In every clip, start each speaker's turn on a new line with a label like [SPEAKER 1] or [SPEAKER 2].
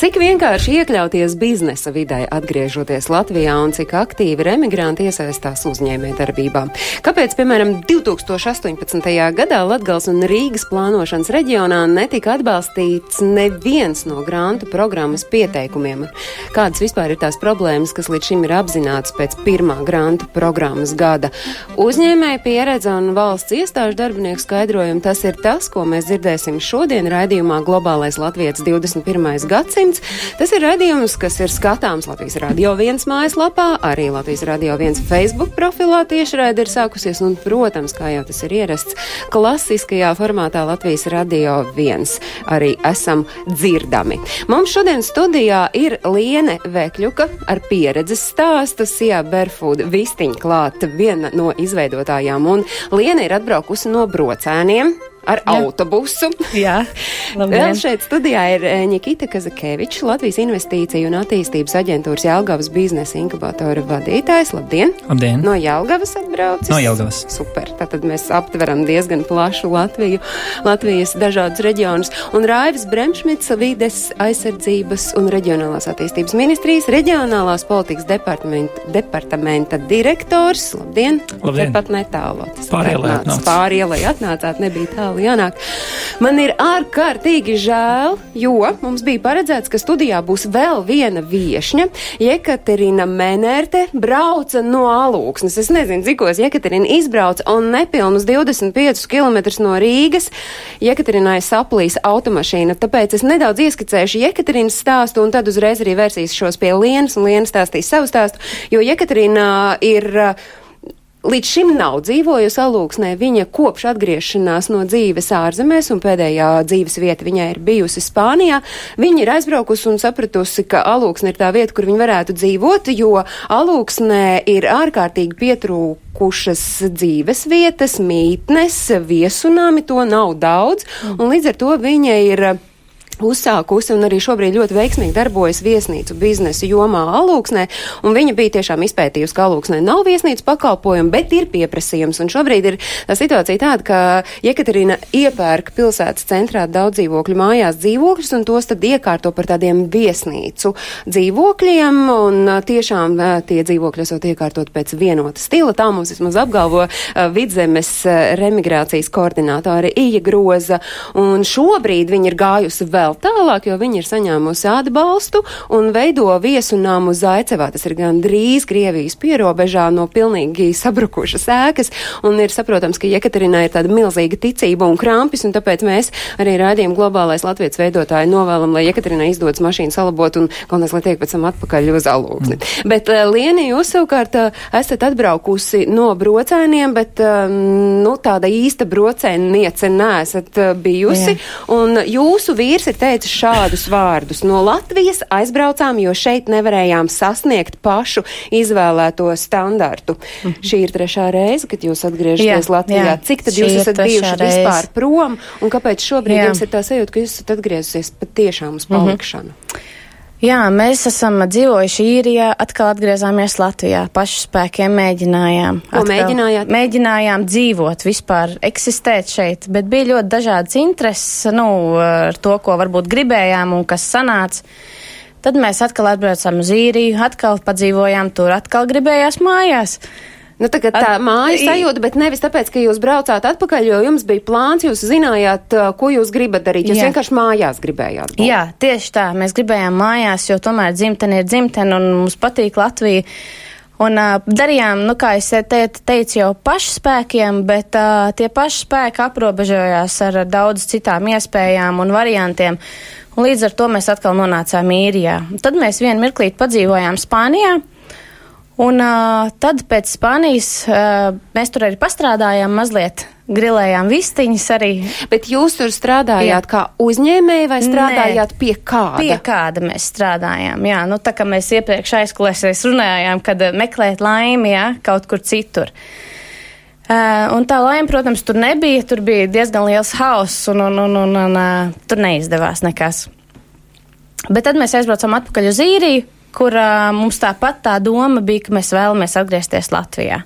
[SPEAKER 1] Cik vienkārši iekļauties biznesa vidē, atgriežoties Latvijā, un cik aktīvi emigranti iesaistās uzņēmējdarbībā? Kāpēc, piemēram, 2018. gadā Latgals un Rīgas plānošanas reģionā netika atbalstīts neviens no grantu programmas pieteikumiem? Kādas vispār ir tās problēmas, kas līdz šim ir apzināts pēc pirmā grantu programmas gada? Uzņēmēja pieredze un valsts iestāžu darbinieku skaidrojumu tas ir tas, ko mēs dzirdēsim šodien raidījumā Globālais Latvijas 21. gadsimts. Tas ir raidījums, kas ir skatāms Latvijas Radio 1 mājaslapā, arī Latvijas Radio 1 Facebook profilā tiešraidi ir sākusies, un, protams, kā jau tas ir ierasts, klasiskajā formātā Latvijas Radio 1 arī esam dzirdami. Mums šodien studijā ir Liene Vekļuka ar pieredzes stāstu, Sijā Berfūda Vistiņa klāt, viena no izveidotājām, un Liene ir atbraukusi no brocēniem ar Jā. autobusu.
[SPEAKER 2] Jā,
[SPEAKER 1] Vēl šeit studijā ir eh, Nikita Kazakevičs, Latvijas Investīciju un attīstības aģentūras Jelgavas biznesa inkubatora vadītājs. Labdien!
[SPEAKER 3] Labdien!
[SPEAKER 1] No Jelgavas atbraucis.
[SPEAKER 3] No Jelgavas.
[SPEAKER 1] Super. Tātad mēs aptveram diezgan plašu Latviju, Latvijas dažādus reģionus. Un Raivis Bremšmits, vides aizsardzības un reģionālās attīstības ministrijas reģionālās politikas departamenta, departamenta direktors. Labdien!
[SPEAKER 3] Labdien.
[SPEAKER 1] Tepat netālu. Tas
[SPEAKER 3] Pāri ielai
[SPEAKER 1] atnāca.
[SPEAKER 3] atnāc.
[SPEAKER 1] Pāri ielai atnācāt, nebija tālu jānāk. Man ir ārkārtīgi žēl, jo mums bija paredzēts, ka studijā būs vēl viena viešņa. Jekaterina Menerte brauca no alūksnes. Es nezinu, cikos Jekaterina izbrauca un nepilnus 25 km no Rīgas. Jekaterinai saplīs automašīna, tāpēc es nedaudz ieskicēšu Jekaterinas stāstu un tad uzreiz arī vērsīšos pie Lienas un Liena stāstīs savu stāstu, jo Jekaterina ir uh, Līdz šim nav dzīvojusi alūksnē. Viņa kopš atgriešanās no dzīves ārzemēs un pēdējā dzīves vieta viņai ir bijusi Spānijā. Viņa ir aizbraukusi un sapratusi, ka alūksne ir tā vieta, kur viņa varētu dzīvot, jo alūksnē ir ārkārtīgi pietrūkušas dzīves vietas, mītnes, viesunāmi, to nav daudz, un līdz ar to viņa ir uzsākusi un arī šobrīd ļoti veiksmīgi darbojas viesnīcu biznesa jomā Alūksnē, un viņa bija tiešām izpētījusi, ka Alūksnē nav viesnīcu pakalpojumu, bet ir pieprasījums, un šobrīd ir tā situācija tāda, ka Jekaterina iepērk pilsētas centrā daudz dzīvokļu mājās dzīvokļus, un tos tad iekārto par tādiem viesnīcu dzīvokļiem, un tiešām tie dzīvokļi esot iekārtot pēc vienota stila, tā mums vismaz apgalvo vidzemes remigrācijas koordinātori Ija Groza, un šobrīd viņa ir gājusi vēl tālāk, jo viņa ir saņēmusi atbalstu un veido viesunāmu Zaicevā. Tas ir gan drīz Krievijas pierobežā no pilnīgi sabrukušas ēkas, un ir saprotams, ka Jekaterinai ir tāda milzīga ticība un krampis, un tāpēc mēs arī rādījām globālais Latvijas veidotāji novēlam, lai Jekaterinai izdodas mašīnu salabot un galvenais, lai tiek pēc tam atpakaļ uz alūksni. Mm. Bet, uh, Lieni, jūs savukārt uh, esat atbraukusi no brocēniem, bet, uh, nu, tāda īsta brocēniece neesat bijusi,
[SPEAKER 2] Jā.
[SPEAKER 1] un jūsu vīrs ir teicis šādus vārdus. No Latvijas aizbraucām, jo šeit nevarējām sasniegt pašu izvēlēto standartu. Mm -hmm. Šī ir trešā reize, kad jūs atgriežaties
[SPEAKER 2] Jā,
[SPEAKER 1] Latvijā.
[SPEAKER 2] jā.
[SPEAKER 1] Cik tad
[SPEAKER 2] Šī
[SPEAKER 1] jūs esat bijuši
[SPEAKER 2] reize.
[SPEAKER 1] vispār prom, un kāpēc šobrīd
[SPEAKER 2] Jā.
[SPEAKER 1] jums ir tā sajūta, ka jūs esat atgriezusies patiešām uz palikšanu? Mm -hmm.
[SPEAKER 4] Jā, mēs esam dzīvojuši īrijā, atkal atgriezāmies Latvijā. Pašu spēkiem mēģinājām.
[SPEAKER 1] Ko mēģinājāt?
[SPEAKER 4] Mēģinājām dzīvot, vispār eksistēt šeit, bet bija ļoti dažādas intereses, nu, ar to, ko varbūt gribējām un kas sanāca. Tad mēs atkal atbraucām uz īriju, atkal padzīvojām tur, atkal gribējās mājās.
[SPEAKER 1] Nu, tagad tā
[SPEAKER 4] At-
[SPEAKER 1] māja
[SPEAKER 4] i-
[SPEAKER 1] sajūta, bet nevis tāpēc, ka jūs braucāt atpakaļ, jo jums bija plāns, jūs zinājāt, uh, ko jūs gribat darīt. Jūs
[SPEAKER 4] Jā.
[SPEAKER 1] vienkārši mājās gribējāt. būt.
[SPEAKER 4] Jā, tieši tā. Mēs gribējām mājās, jo tomēr dzimtene ir dzimtene un mums patīk Latvija. Un uh, darījām, nu, kā es te, teicu, jau pašspēkiem, bet uh, tie paši spēki aprobežojās ar daudz citām iespējām un variantiem. Un līdz ar to mēs atkal nonācām īrijā. Tad mēs vienu mirklīt padzīvojām Spānijā. Un uh, tad pēc Spānijas uh, mēs tur arī pastrādājām mazliet, grilējām vistiņas arī.
[SPEAKER 1] Bet jūs tur strādājāt kā uzņēmēji vai strādājāt pie kāda?
[SPEAKER 4] Pie kāda mēs strādājām. Jā, nu tā kā mēs iepriekš aizklēsēs runājām, kad meklēt laimi, jā, kaut kur citur. Uh, un tā laime, protams, tur nebija. Tur bija diezgan liels hauss, un, un, un, un, un uh, tur neizdevās nekas. Bet tad mēs aizbraucām atpakaļ uz īriju, kur uh, mums tāpat tā doma bija, ka mēs vēlamies atgriezties Latvijā.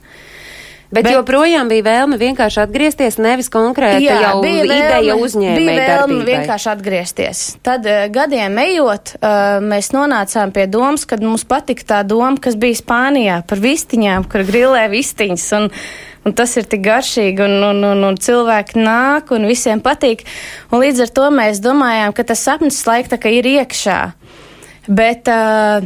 [SPEAKER 1] Bet, bet joprojām bija vēlme vienkārši atgriezties, nevis konkrēti jā, jau bija ideja uzņēmēji
[SPEAKER 4] Bija vēlme
[SPEAKER 1] darbībai.
[SPEAKER 4] vienkārši atgriezties. Tad uh, gadiem ejot, uh, mēs nonācām pie domas, kad mums patika tā doma, kas bija Spānijā par vistiņām, kur grilē vistiņas. Un, Un tas ir tik garšīgi, un, un, un, un cilvēki nāk, un visiem patīk. Un līdz ar to mēs domājām, ka tas sapnis laika tā kā ir iekšā. Bet, uh,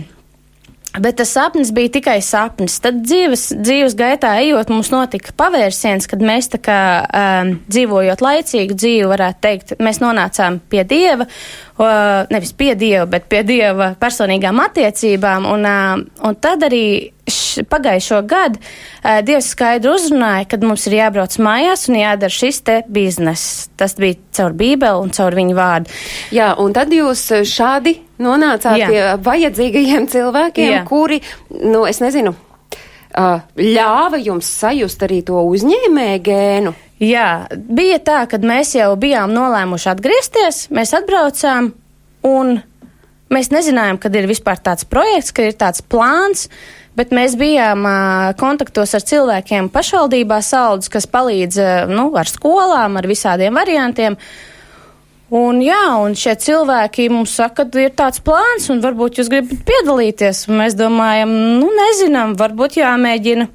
[SPEAKER 4] Bet tas sapnis bija tikai sapnis. Tad dzīves, dzīves gaitā ejot, mums notika pavērsiens, kad mēs tā kā um, dzīvojot laicīgu dzīvi, varētu teikt, mēs nonācām pie Dieva, uh, nevis pie Dieva, bet pie Dieva personīgām attiecībām. Un, uh, un tad arī š, pagājušo gadu uh, Dievs skaidri uzrunāja, kad mums ir jābrauc mājās un jādara šis te bizness. Tas bija caur Bībeli un caur viņu vārdu.
[SPEAKER 1] Jā, un tad jūs šādi nonācāt Jā. pie vajadzīgajiem cilvēkiem, Jā. kuri, nu, es nezinu, uh, ļāva jums sajust arī to uzņēmēju gēnu.
[SPEAKER 4] Jā, bija tā, kad mēs jau bijām nolēmuši atgriezties, mēs atbraucām un mēs nezinājām, kad ir vispār tāds projekts, ka ir tāds plāns, bet mēs bijām kontaktos ar cilvēkiem pašvaldībā saldus, kas palīdz nu, ar skolām, ar visādiem variantiem. Un, jā, un šie cilvēki mums saka, ka ir tāds plāns, un varbūt jūs gribat piedalīties. Mēs domājam, nu, nezinām, varbūt jāmēģina.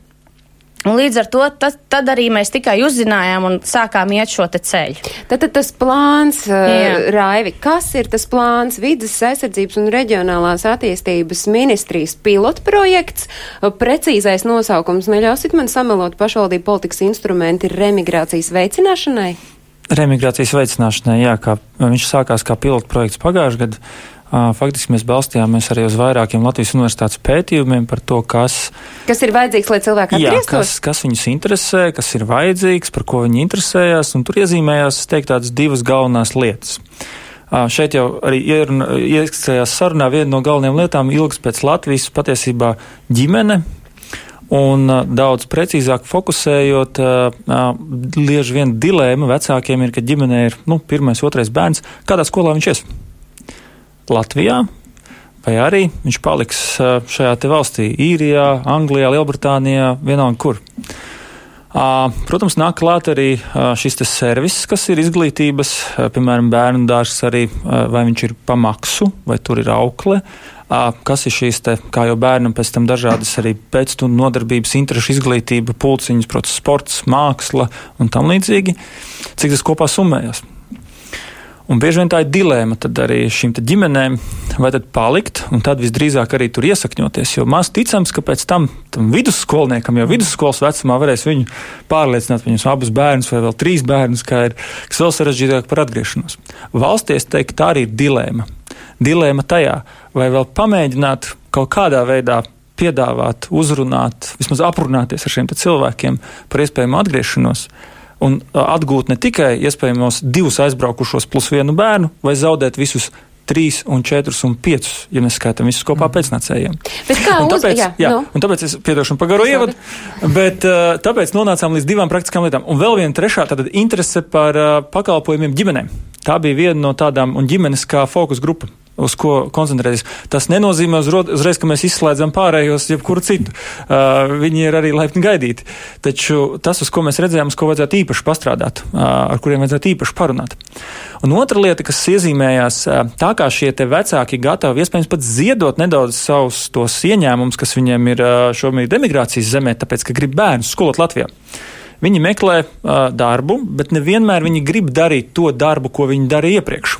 [SPEAKER 4] Un līdz ar to tad, tad arī mēs tikai uzzinājām un sākām iet šo te ceļu.
[SPEAKER 1] Tad, tad tas plāns, uh, Raivi, kas ir tas plāns vidas aizsardzības un reģionālās attīstības ministrijas pilotprojekts? Precīzais nosaukums neļausit man samelot pašvaldību politikas instrumenti remigrācijas veicināšanai?
[SPEAKER 5] Remigrācijas veicināšanai, jā, kā viņš sākās kā pilotprojekts pagājušajā gadā. Faktiski mēs balstījāmies arī uz vairākiem Latvijas universitātes pētījumiem par to, kas,
[SPEAKER 1] kas ir vajadzīgs, lai cilvēki atgrieztos.
[SPEAKER 5] Kas, kas viņus interesē, kas ir vajadzīgs, par ko viņi interesējās, un tur iezīmējās, es teiktu, tādas divas galvenās lietas. Šeit jau arī iesaistījās sarunā viena no galvenajām lietām ilgs pēc Latvijas patiesībā ģimene, Un daudz precīzāk fokusējot, lieži viena dilēma vecākiem ir, ka ģimenē ir nu, pirmais, otrais bērns, kādā skolā viņš ies. Latvijā, vai arī viņš paliks šajā valstī, Īrijā, Anglijā, Lielbritānijā, vienalga kur. Protams, nāk klāt arī šis servis, kas ir izglītības, piemēram, bērnu dārsts arī, vai viņš ir pa maksu, vai tur ir aukle, kas ir šīs, te, kā jau bērnam pēc tam dažādas arī pēcstundu nodarbības, interešu izglītība, pulciņas, protams, sports, māksla un tam līdzīgi, cik tas kopā summējas. Un bieži vien tā ir dilēma arī šīm ģimenēm, vai tad palikt, un tad visdrīzāk arī tur iesakņoties. Jo maz ticams, ka pēc tam, tam vidusskolniekam, jau vidusskolas vecumā, varēs viņu pārliecināt, viņus abus bērnus vai vēl trīs bērnus, kā ir, kas vēl sarežģītāk par atgriešanos. Valsties teikt, tā arī ir dilēma. Dilēma tajā, vai vēl pamēģināt kaut kādā veidā piedāvāt, uzrunāt, vismaz aprunāties ar šiem cilvēkiem par iespējamu atgriešanos un atgūt ne tikai iespējamos divus aizbraukušos plus vienu bērnu, vai zaudēt visus trīs, un četrus un piecus, ja neskaitām visus kopā mm. pēcnācējiem.
[SPEAKER 1] Bet kā un tāpēc, uz, jā,
[SPEAKER 5] jā, no. un tāpēc es piedošanu pagaru ievadu, bet tāpēc nonācām līdz divām praktiskām lietām. Un vēl viena trešā, tad interese par pakalpojumiem ģimenēm. Tā bija viena no tādām, un ģimenes kā fokus grupa uz ko koncentrēties. Tas nenozīmē uzreiz, ka mēs izslēdzam pārējos, jebkuru citu. Uh, viņi ir arī laipni gaidīti. Taču tas, uz ko mēs redzējām, uz ko vajadzētu īpaši pastrādāt, uh, ar kuriem vajadzētu īpaši parunāt. Un otra lieta, kas iezīmējās, uh, tā kā šie vecāki gatavi iespējams pat ziedot nedaudz savus tos ieņēmumus, kas viņiem ir uh, šobrīd emigrācijas zemē, tāpēc, ka grib bērnus skolot Latvijā. Viņi meklē uh, darbu, bet nevienmēr viņi grib darīt to darbu, ko viņi darīja iepriekš.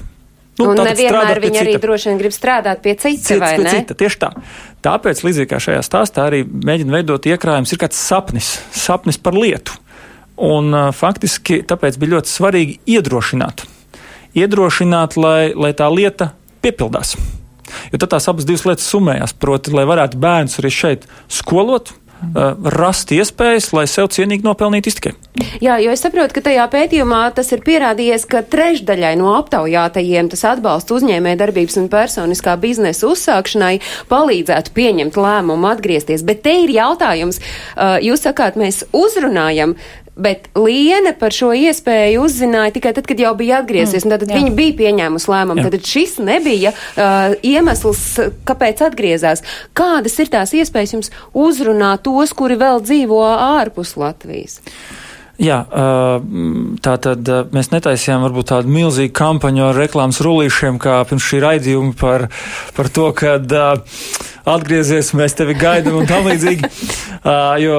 [SPEAKER 1] Nu, un nevienmēr viņi arī droši vien grib strādāt pie cita, Cits, vai ne?
[SPEAKER 5] Cita, tieši tā. Tāpēc, līdzīgi kā šajā stāstā, arī mēģina veidot iekrājums, ir kāds sapnis, sapnis par lietu. Un uh, faktiski tāpēc bija ļoti svarīgi iedrošināt. Iedrošināt, lai, lai tā lieta piepildās. Jo tad tās abas divas lietas summējās. Proti, lai varētu bērns arī šeit skolot, rast iespējas, lai sev cienīgi nopelnītu iztikai.
[SPEAKER 1] Jā, jo es saprotu, ka tajā pētījumā tas ir pierādījies, ka trešdaļai no aptaujātajiem tas atbalsts uzņēmē darbības un personiskā biznesa uzsākšanai palīdzētu pieņemt lēmumu atgriezties. Bet te ir jautājums, uh, jūs sakāt, mēs uzrunājam Bet Liene par šo iespēju uzzināja tikai tad, kad jau bija atgriezies, mm, tad viņa bija pieņēmusi lēmumu. Tad šis nebija uh, iemesls, kāpēc atgriezās. Kādas ir tās iespējas jums uzrunāt tos, kuri vēl dzīvo ārpus Latvijas?
[SPEAKER 5] Jā, tā tad mēs netaisījām varbūt tādu milzīgu kampaņu ar reklāmas rullīšiem, kā pirms šī raidījuma par, par to, ka atgriezies, mēs tevi gaidām un tam līdzīgi. Jo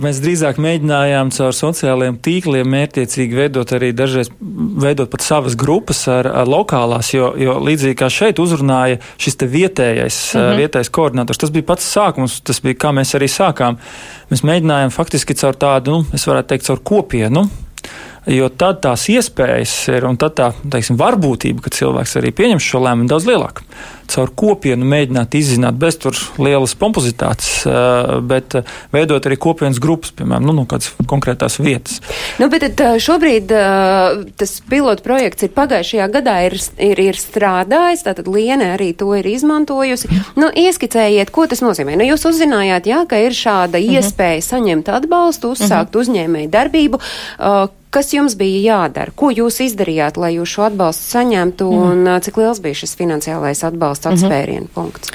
[SPEAKER 5] mēs drīzāk mēģinājām caur sociālajiem tīkliem mērķiecīgi veidot arī dažreiz, veidot pat savas grupas ar, ar lokālās, jo, jo līdzīgi kā šeit uzrunāja šis te vietējais, mm -hmm. vietējais koordinators, tas bija pats sākums, tas bija kā mēs arī sākām. Mēs mēģinājām faktiski caur tādu, nu, es varētu teikt, caur kopienu jo tad tās iespējas ir un tad tā teiksim, varbūtība, ka cilvēks arī pieņem šo lēmumu, daudz lielāka. Caur kopienu mēģināt izzināt bez tur lielas pompozitātes, bet veidot arī kopienas grupas, piemēram, nu, no kādas konkrētās vietas.
[SPEAKER 1] Nu, bet tad šobrīd tas pilotu projekts ir pagājušajā gadā ir, ir, ir strādājis, tātad Liene arī to ir izmantojusi. Nu, ieskicējiet, ko tas nozīmē. Nu, jūs uzzinājāt, jā, ka ir šāda uh mhm. -huh. iespēja saņemt atbalstu, uzsākt uh -huh. uzņēmēju darbību. Uh, Kas jums bija jādara? Ko jūs izdarījāt, lai jūs šo atbalstu saņemtu, mm. un uh, cik liels bija šis finansiālais atbalsta mhm. atspērienu mm -hmm. punkts?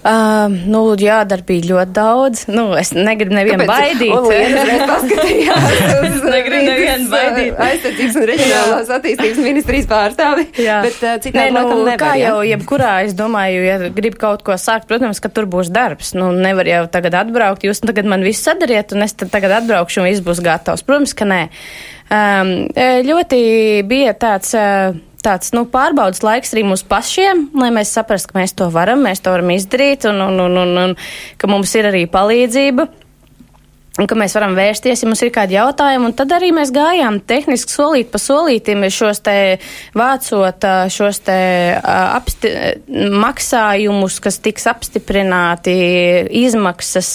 [SPEAKER 4] Uh, nu, jādara bija ļoti daudz. Nu, es negribu nevienu Kāpēc? baidīt.
[SPEAKER 1] Es uz negribu nevienu baidīt. Aizsardzības un reģionālās attīstības ministrijas pārstāvi. Jā. Bet uh, cik
[SPEAKER 4] Nē, nu, nevar, kā jau jebkurā, es domāju, ja grib kaut ko sākt, protams, ka tur būs darbs. Nu, nevar jau tagad atbraukt, jūs tagad man visu sadariet, un es tagad atbraukšu, un viss būs gatavs. Protams, ka nē. Um, ļoti bija tāds. Uh, tāds nu, pārbaudas laiks arī mums pašiem, lai mēs saprastu, ka mēs to varam, mēs to varam izdarīt un, un, un, un, un ka mums ir arī palīdzība un ka mēs varam vērsties, ja mums ir kādi jautājumi. Un tad arī mēs gājām tehniski solīt pa solītim šos te vācot šos te apsti, maksājumus, kas tiks apstiprināti, izmaksas,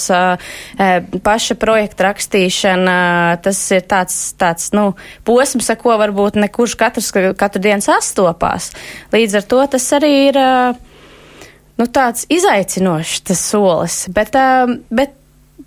[SPEAKER 4] paša projekta rakstīšana. Tas ir tāds, tāds nu, posms, ar ko varbūt nekurš katrs katru dienu sastopās. Līdz ar to tas arī ir nu, tāds izaicinošs tas solis. Bet, bet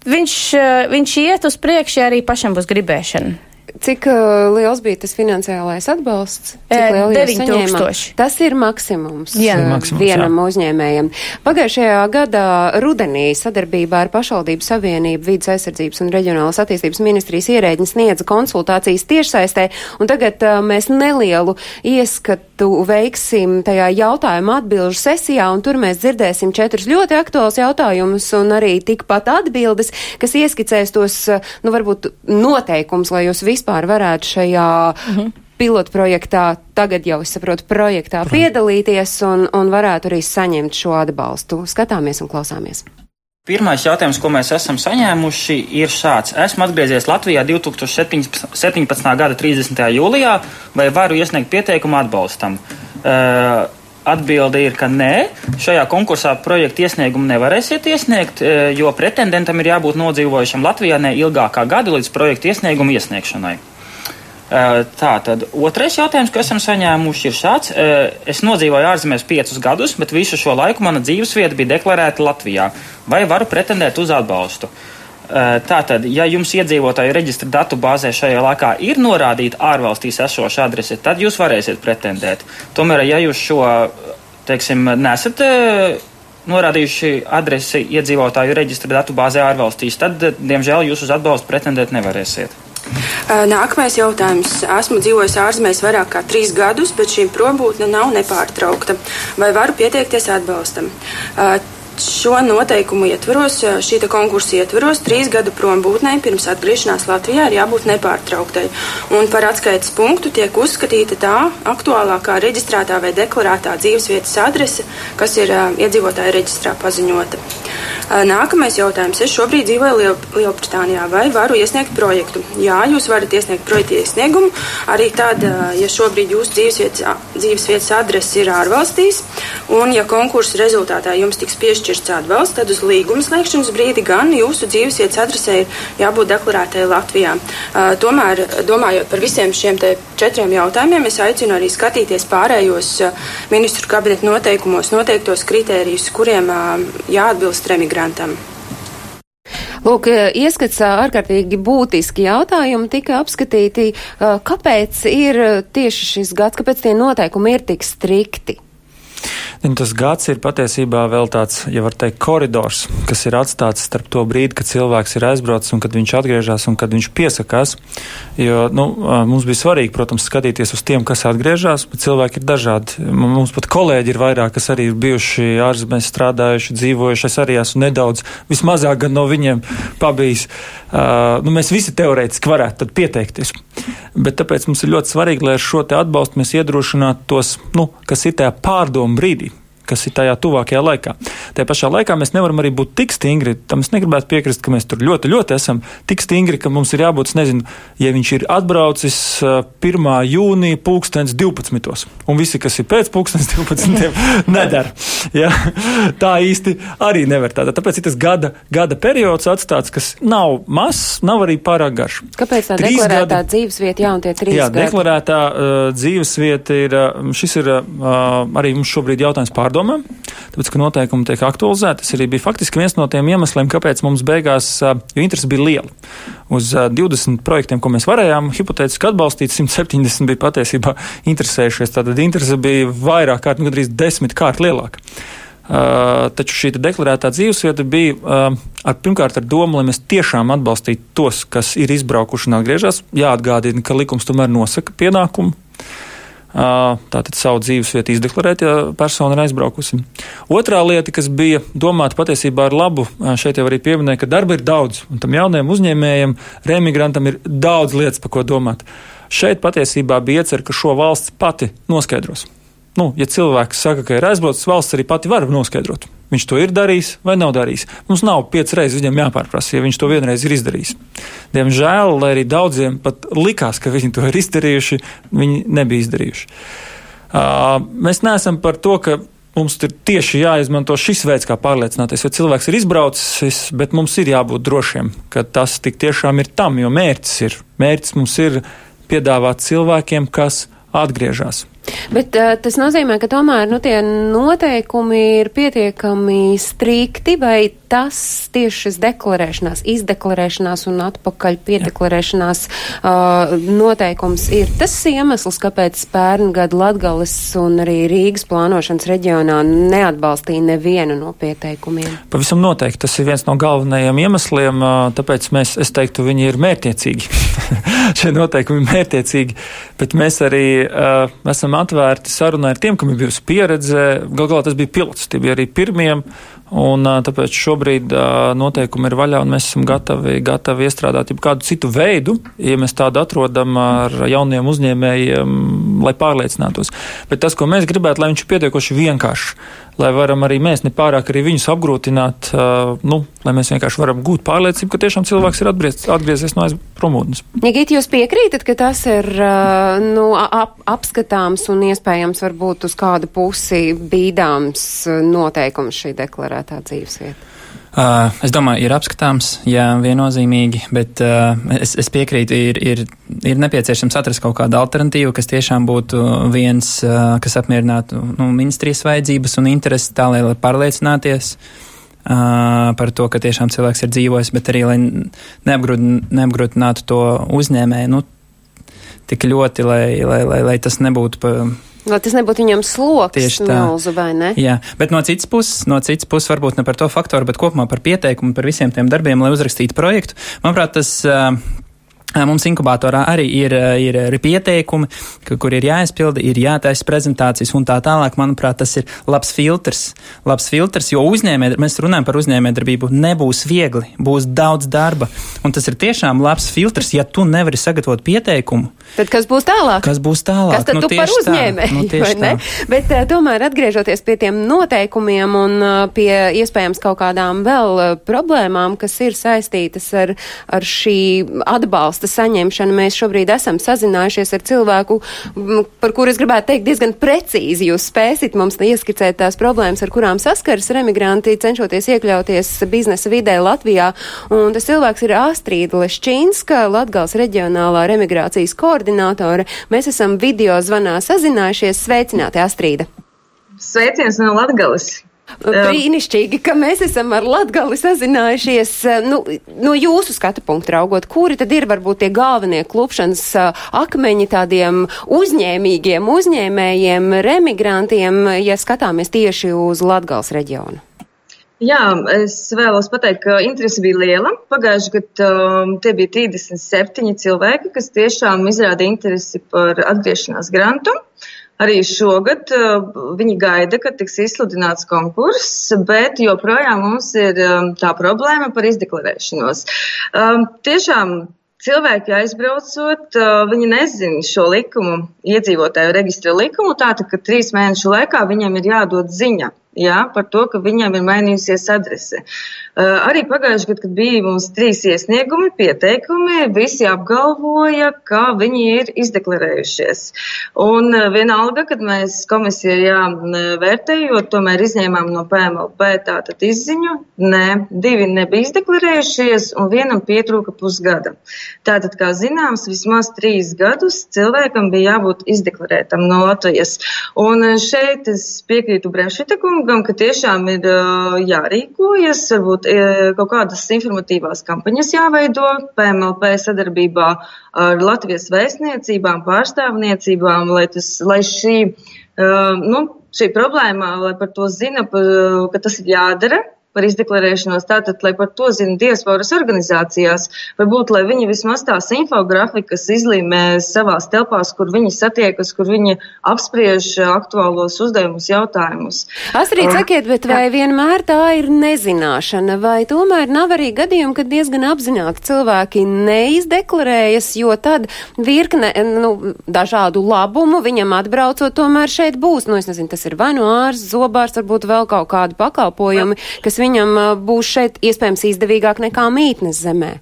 [SPEAKER 4] viņš, eh, viņš iet uz priekšu, ja arī pašam būs gribēšana.
[SPEAKER 1] Cik uh, liels bija tas finansiālais atbalsts? Cik
[SPEAKER 4] 9000.
[SPEAKER 1] Tas ir maksimums jā. Uh, maksimums, vienam jā. uzņēmējam. Pagājušajā gadā rudenī sadarbībā ar Pašvaldību Savienību vidas aizsardzības un reģionālas attīstības ministrijas ierēģi sniedza konsultācijas tiešsaistē, un tagad uh, mēs nelielu ieskatu veiksim tajā jautājuma atbilžu sesijā, un tur mēs dzirdēsim četrus ļoti aktuāls jautājumus un arī tikpat atbildes, kas ieskicēs tos, nu, varbūt noteikums, lai jūs vispār varētu šajā -hmm. pilotprojektā, tagad jau es saprotu, projektā Protams. piedalīties un, un varētu arī saņemt šo atbalstu. Skatāmies un klausāmies.
[SPEAKER 6] Pirmais jautājums, ko mēs esam saņēmuši, ir šāds. Esmu atgriezies Latvijā 2017. gada 30. jūlijā, vai varu iesniegt pieteikumu atbalstam? Uh, Atbilde ir, ka nē, šajā konkursā projekta iesniegumu nevarēsiet iesniegt, jo pretendentam ir jābūt nodzīvojušam Latvijā ne ilgākā gada līdz projekta iesniegumu iesniegšanai. E, tā tad otrais jautājums, ko esam saņēmuši, ir šāds. E, es nodzīvoju ārzemēs piecus gadus, bet visu šo laiku mana dzīvesvieta bija deklarēta Latvijā. Vai varu pretendēt uz atbalstu? Tātad, ja jums iedzīvotāju reģistra datu bāzē šajā laikā ir norādīta ārvalstīs esoša adrese, tad jūs varēsiet pretendēt. Tomēr, ja jūs šo, teiksim, nesat norādījuši adresi iedzīvotāju reģistra datu bāzē ārvalstīs, tad, diemžēl, jūs uz atbalstu pretendēt nevarēsiet.
[SPEAKER 7] Nākamais jautājums. Esmu dzīvojis ārzemēs vairāk kā trīs gadus, bet šī probūtne nav nepārtraukta. Vai varu pieteikties atbalstam? Šo noteikumu ietvaros, šī konkursa ietvaros, trīs gadu prombūtnei pirms atgriešanās Latvijā ir jābūt nepārtrauktai. Un par atskaites punktu tiek uzskatīta tā aktuālākā reģistrētā vai deklarētā dzīvesvietas adrese, kas ir uh, iedzīvotāja reģistrā paziņota. Uh, nākamais jautājums. Es šobrīd dzīvoju Liel Lielbritānijā. Vai varu iesniegt projektu? Jā, jūs varat iesniegt projektu iesniegumu. Arī tad, uh, ja šobrīd jūsu dzīvesvietas, dzīvesvietas adrese ir ārvalstīs, un ja konkursa rezultātā jums tiks piešķirta piešķirts atbalsts, tad uz līguma slēgšanas brīdi gan jūsu dzīvesvietas adresē ir jābūt deklarētai Latvijā. Uh, tomēr, domājot par visiem šiem četriem jautājumiem, es aicinu arī skatīties pārējos uh, ministru kabineta noteikumos noteiktos kritērijus, kuriem uh, jāatbilst remigrantam.
[SPEAKER 1] Lūk, ieskats ārkārtīgi būtiski jautājumi tika apskatīti. Kāpēc ir tieši šis gads, kāpēc tie noteikumi ir tik strikti?
[SPEAKER 5] Tas gads ir patiesībā vēl tāds, ja var teikt, koridors, kas ir atstāts starp to brīdi, kad cilvēks ir aizbraucis un kad viņš atgriežas un kad viņš piesakās. Jo nu, mums bija svarīgi, protams, skatīties uz tiem, kas atgriežas, bet cilvēki ir dažādi. Mums pat kolēģi ir vairāk, kas arī ir bijuši ārzemēs strādājuši, dzīvojuši. Es arī esmu nedaudz, vismazāk gan no viņiem pabijis. Uh, nu, mēs visi teorētiski varētu pieteikties. Bet tāpēc mums ir ļoti svarīgi, lai ar šo atbalstu mēs iedrošinātu tos, nu, kas ir tajā pārdomu brīdī kas ir tajā tuvākajā laikā. Tajā pašā laikā mēs nevaram arī būt tik stingri, tam es negribētu piekrist, ka mēs tur ļoti, ļoti esam tik stingri, ka mums ir jābūt, nezinu, ja viņš ir atbraucis 1. jūnija pulkstens 12. un visi, kas ir pēc pulkstens 12. nedara. Ja? Tā īsti arī nevar tādā. Tāpēc ir tas gada, gada periods atstāts, kas nav mazs, nav arī pārāk garš.
[SPEAKER 1] Kāpēc tā trīs deklarētā gadi... dzīvesvieta jau un tie trīs jā,
[SPEAKER 5] gadi? Deklarētā uh, dzīvesvieta ir, šis ir uh, arī mums šobrīd jautājums pārdomāt padomām, tāpēc, ka noteikumi tiek aktualizēti. Tas arī bija faktiski viens no tiem iemesliem, kāpēc mums beigās, jo interesi bija liela. Uz 20 projektiem, ko mēs varējām hipotētiski atbalstīt, 170 bija patiesībā interesējušies. Tātad interese bija vairāk kārt, nu, gandrīz desmit kārt lielāka. Uh, taču šī deklarētā dzīvesvieta bija uh, ar, pirmkārt ar domu, lai mēs tiešām atbalstītu tos, kas ir izbraukuši un atgriežas. Jāatgādina, ka likums tomēr nosaka pienākumu tātad savu dzīvesvietu izdeklarēt, ja persona ir aizbraukusi. Otrā lieta, kas bija domāta patiesībā ar labu, šeit jau arī pieminēja, ka darba ir daudz, un tam jaunajam uzņēmējam, remigrantam ir daudz lietas, par ko domāt. Šeit patiesībā bija iecer, ka šo valsts pati noskaidros. Nu, ja cilvēks saka, ka ir aizbraucis, valsts arī pati var noskaidrot. Viņš to ir darījis vai nav darījis. Mums nav piecas reizes viņam jāpārprasa, ja viņš to vienreiz ir izdarījis. Diemžēl, lai arī daudziem pat likās, ka viņi to ir izdarījuši, viņi nebija izdarījuši. Uh, mēs neesam par to, ka mums ir tieši jāizmanto šis veids, kā pārliecināties, vai cilvēks ir izbraucis, bet mums ir jābūt drošiem, ka tas tik tiešām ir tam, jo mērķis ir. Mērķis mums ir piedāvāt cilvēkiem, kas atgriežas.
[SPEAKER 1] Bet uh, tas nozīmē, ka tomēr nu, tie noteikumi ir pietiekami strikti, vai tas tieši šis deklarēšanās, izdeklarēšanās un atpakaļ piedeklarēšanās uh, noteikums ir tas iemesls, kāpēc pērn gadu Latgales un arī Rīgas plānošanas reģionā neatbalstīja nevienu no pieteikumiem?
[SPEAKER 5] Pavisam noteikti tas ir viens no galvenajiem iemesliem, uh, tāpēc mēs, es teiktu, viņi ir mērķiecīgi. Šie noteikumi ir mērķiecīgi, bet mēs arī uh, esam atvērti sarunai ar tiem, kam ir bijusi pieredze. Galu galā tas bija pilots, tie bija arī pirmiem, un tāpēc šobrīd noteikumi ir vaļā, un mēs esam gatavi, gatavi iestrādāt kādu citu veidu, ja mēs tādu atrodam ar jauniem uzņēmējiem, lai pārliecinātos. Bet tas, ko mēs gribētu, lai viņš ir pietiekoši vienkāršs lai varam arī mēs nepārāk arī viņus apgrūtināt, nu, lai mēs vienkārši varam gūt pārliecību, ka tiešām cilvēks ir atgriezt, atgriezies no aizpromūtnes.
[SPEAKER 1] Nigīt, jūs piekrītat, ka tas ir nu, ap, apskatāms un iespējams varbūt uz kādu pusi bīdāms noteikums šī deklarētā dzīvesvieta?
[SPEAKER 3] Uh, es domāju, ir apskatāms, jā, viennozīmīgi, bet uh, es, es piekrītu, ir, ir, ir nepieciešams atrast kaut kādu alternatīvu, kas tiešām būtu viens, uh, kas apmierinātu nu, ministrijas vajadzības un intereses tā, lai pārliecināties uh, par to, ka tiešām cilvēks ir dzīvojis, bet arī, lai neapgrūtinātu to uzņēmēju, nu, tik ļoti, lai, lai, lai, lai tas nebūtu pa
[SPEAKER 1] Lai tas nebūtu viņam sloks, tieši tā, milzu, vai ne?
[SPEAKER 3] Jā, bet no citas puses, no citas puses varbūt ne par to faktoru, bet kopumā par pieteikumu, par visiem tiem darbiem, lai uzrakstītu projektu. Manuprāt, tas uh, Mums inkubatorā arī ir, ir, ir pieteikumi, kur ir jāizpilda, ir jātaisa prezentācijas un tā tālāk. Manuprāt, tas ir labs filtrs, labs filtrs jo uzņēmē, mēs runājam par uzņēmējdarbību, nebūs viegli, būs daudz darba. Un tas ir tiešām labs filtrs, ja tu nevari sagatavot pieteikumu.
[SPEAKER 1] Tad kas būs tālāk?
[SPEAKER 3] Kas būs tālāk?
[SPEAKER 1] Kas tad
[SPEAKER 3] nu,
[SPEAKER 1] tu par uzņēmēju, nu, vai ne? Tā. Bet uh, tomēr atgriežoties pie tiem noteikumiem un uh, pie iespējams kaut kādām vēl uh, problēmām, kas ir saistītas ar, ar šī atbalsta saņemšanu. Mēs šobrīd esam sazinājušies ar cilvēku, par kuru es gribētu teikt diezgan precīzi. Jūs spēsit mums ieskicēt tās problēmas, ar kurām saskaras remigranti, cenšoties iekļauties biznesa vidē Latvijā. Un tas cilvēks ir Astrīda Leščīnska, Latgals reģionālā remigrācijas koordinātore. Mēs esam video zvanā sazinājušies. Sveicināti, Astrīda!
[SPEAKER 8] Sveiciens no Latgales!
[SPEAKER 1] Brīnišķīgi, ka mēs esam ar Latgali sazinājušies. Nu, no jūsu skatu punktu raugot, kuri tad ir varbūt tie galvenie klupšanas akmeņi tādiem uzņēmīgiem uzņēmējiem, remigrantiem, ja skatāmies tieši uz Latgals reģionu?
[SPEAKER 8] Jā, es vēlos pateikt, ka interese bija liela. Pagājušajā gadā um, tie bija 37 cilvēki, kas tiešām izrāda interesi par atgriešanās grantu. Arī šogad uh, viņi gaida, kad tiks izsludināts konkurss, bet joprojām mums ir um, tā problēma par izdeklarēšanos. Um, tiešām cilvēki aizbraucot, uh, viņi nezina šo likumu, iedzīvotāju reģistra likumu, tātad, ka trīs mēnešu laikā viņam ir jādod ziņa jā, par to, ka viņiem ir mainījusies adrese. Arī pagājušajā gadā, kad bija mums trīs iesniegumi, pieteikumi, visi apgalvoja, ka viņi ir izdeklarējušies. Un vienalga, kad mēs komisijā vērtējot, tomēr izņēmām no PMLP tātad izziņu, nē, divi nebija izdeklarējušies un vienam pietrūka pusgada. Tātad, kā zināms, vismaz trīs gadus cilvēkam bija jābūt izdeklarētam no Latvijas. Un šeit es piekrītu Brešita kungam, ka tiešām ir jārīkojas, varbūt kaut kādas informatīvās kampaņas jāveido PMLP sadarbībā ar Latvijas vēstniecībām, pārstāvniecībām, lai, tas, lai šī, nu, šī problēma, lai par to zina, ka tas ir jādara, par izdeklarēšanos, tātad, lai par to zina diasporas organizācijās, varbūt, lai viņi vismaz tās infografikas izlīmē savās telpās, kur viņi satiekas, kur viņi apspriež aktuālos uzdevumus, jautājumus.
[SPEAKER 1] Astrid, sakiet, bet vai vienmēr tā ir nezināšana, vai tomēr nav arī gadījumi, kad diezgan apzināti cilvēki neizdeklarējas, jo tad virkne, nu, dažādu labumu viņam atbraucot tomēr šeit būs, nu, es nezinu, tas ir vai nu ārsts, zobārs, varbūt vēl kaut kādi pakalpojumi, kas viņam viņam būs šeit iespējams izdevīgāk nekā mītnes zemē?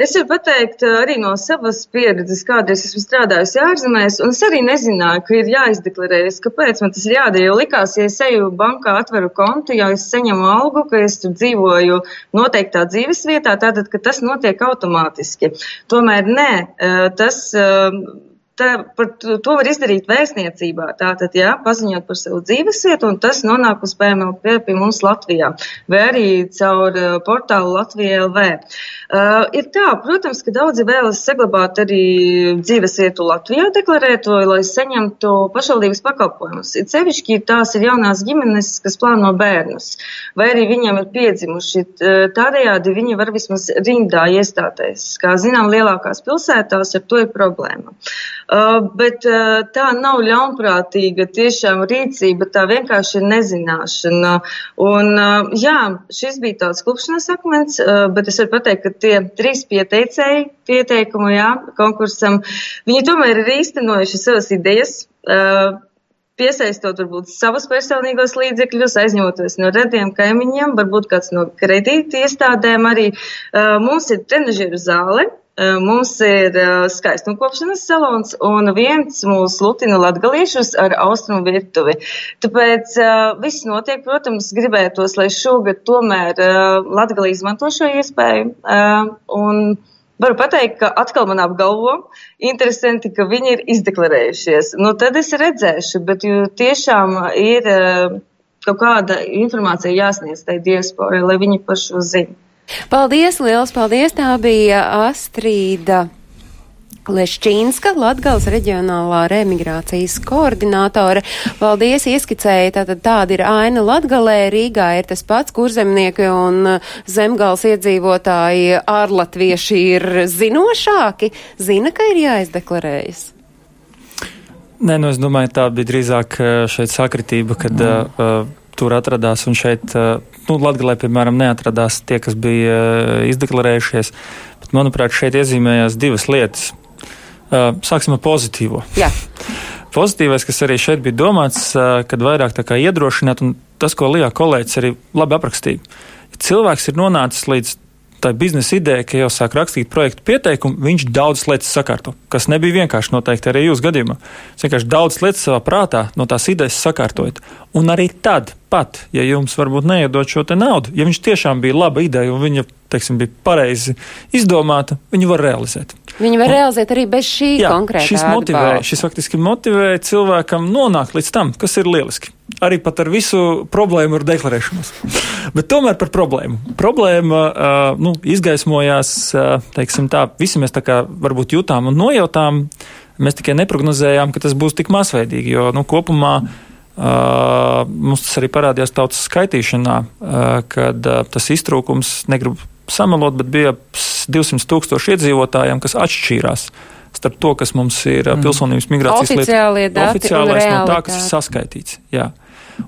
[SPEAKER 8] Es varu pateikt arī no savas pieredzes, kādreiz esmu strādājusi ārzemēs, un es arī nezināju, ka ir jāizdeklarējas, kāpēc man tas ir jādara. Jo likās, ja es eju bankā, atveru kontu, ja es saņemu algu, ka es tur dzīvoju noteiktā dzīves vietā, tātad, ka tas notiek automātiski. Tomēr nē, tas tā, par to var izdarīt vēstniecībā. Tātad, jā, paziņot par savu dzīvesvietu, un tas nonāk uz PMLP pie mums Latvijā, vai arī caur uh, portālu Latvijā LV. Uh, ir tā, protams, ka daudzi vēlas saglabāt arī dzīvesvietu Latvijā deklarēto, lai saņemtu pašvaldības pakalpojumus. Ir sevišķi tās ir jaunās ģimenes, kas plāno bērnus, vai arī viņiem ir piedzimuši. Tādējādi viņi var vismaz rindā iestāties. Kā zinām, lielākās pilsētās ar to ir problēma. Uh, bet uh, tā nav ļaunprātīga tiešām rīcība, tā vienkārši ir nezināšana. Un, uh, jā, šis bija tāds klupšanas akmens, bet es varu pateikt, ka tie trīs pieteicēji pieteikumu, jā, konkursam, viņi tomēr ir īstenojuši savas idejas piesaistot varbūt savus personīgos līdzekļus, aizņemoties no radiem kaimiņiem, varbūt kāds no kredīti iestādēm arī. Mums ir trenažieru zāle, Mums ir skaistumkopšanas salons un viens mūs lutina latgaliešus ar austrumu virtuvi. Tāpēc viss notiek, protams, gribētos, lai šogad tomēr latgali izmanto šo iespēju. Un varu pateikt, ka atkal man apgalvo, interesanti, ka viņi ir izdeklarējušies. Nu, tad es redzēšu, bet tiešām ir kaut kāda informācija jāsniedz tai diasporai, lai viņi par šo zina.
[SPEAKER 1] Paldies, liels paldies! Tā bija Astrīda. Lešķīnska, Latgales reģionālā remigrācijas koordinātore. Paldies, ieskicēja, tātad tāda ir aina Latgalē, Rīgā ir tas pats, kur zemnieki un zemgals iedzīvotāji ārlatvieši ir zinošāki, zina, ka ir jāizdeklarējas.
[SPEAKER 5] Nē, nu es domāju, tā bija drīzāk šeit sakritība, kad mm. uh, tur atradās, un šeit, nu, Latgalē, piemēram, neatradās tie, kas bija izdeklarējušies. Bet, manuprāt, šeit iezīmējās divas lietas. Sāksim ar pozitīvo.
[SPEAKER 1] Jā.
[SPEAKER 5] Pozitīvais, kas arī šeit bija domāts, kad vairāk tā kā iedrošināt, un tas, ko Lijā kolēģis arī labi aprakstīja. Ja cilvēks ir nonācis līdz tā biznesa ideja, ka jau sāk rakstīt projektu pieteikumu, viņš daudzas lietas sakārto, kas nebija vienkārši noteikti arī jūsu gadījumā. Viņš vienkārši daudzas lietas savā prātā no tās idejas sakārtojot. Un arī tad, pat, ja jums varbūt neiedod šo naudu, ja viņš tiešām bija laba ideja un viņa, teiksim, bija pareizi izdomāta, viņu var realizēt.
[SPEAKER 1] Viņi var un, realizēt arī bez šī
[SPEAKER 5] jā,
[SPEAKER 1] konkrētā
[SPEAKER 5] šis motivē, atbalsta. šis faktiski motivē cilvēkam nonākt līdz tam, kas ir lieliski. arī pat ar visu problēmu ar deklarēšanos. Bet tomēr par problēmu. Problēma uh, nu, izgaismojās, uh, teiksim tā, visi mēs tā kā varbūt jutām un nojautām. Mēs tikai neprognozējām, ka tas būs tik masveidīgi, jo nu, kopumā uh, mums tas arī parādījās tautas skaitīšanā, uh, kad uh, tas iztrūkums, negribu samalot, bet bija 200 tūkstoši iedzīvotājiem, kas atšķīrās starp to, kas mums ir mm. pilsonības migrācijas
[SPEAKER 1] Oficiālie
[SPEAKER 5] lieta.
[SPEAKER 1] dati
[SPEAKER 5] Oficiālais no tā, kas ir saskaitīts. Jā.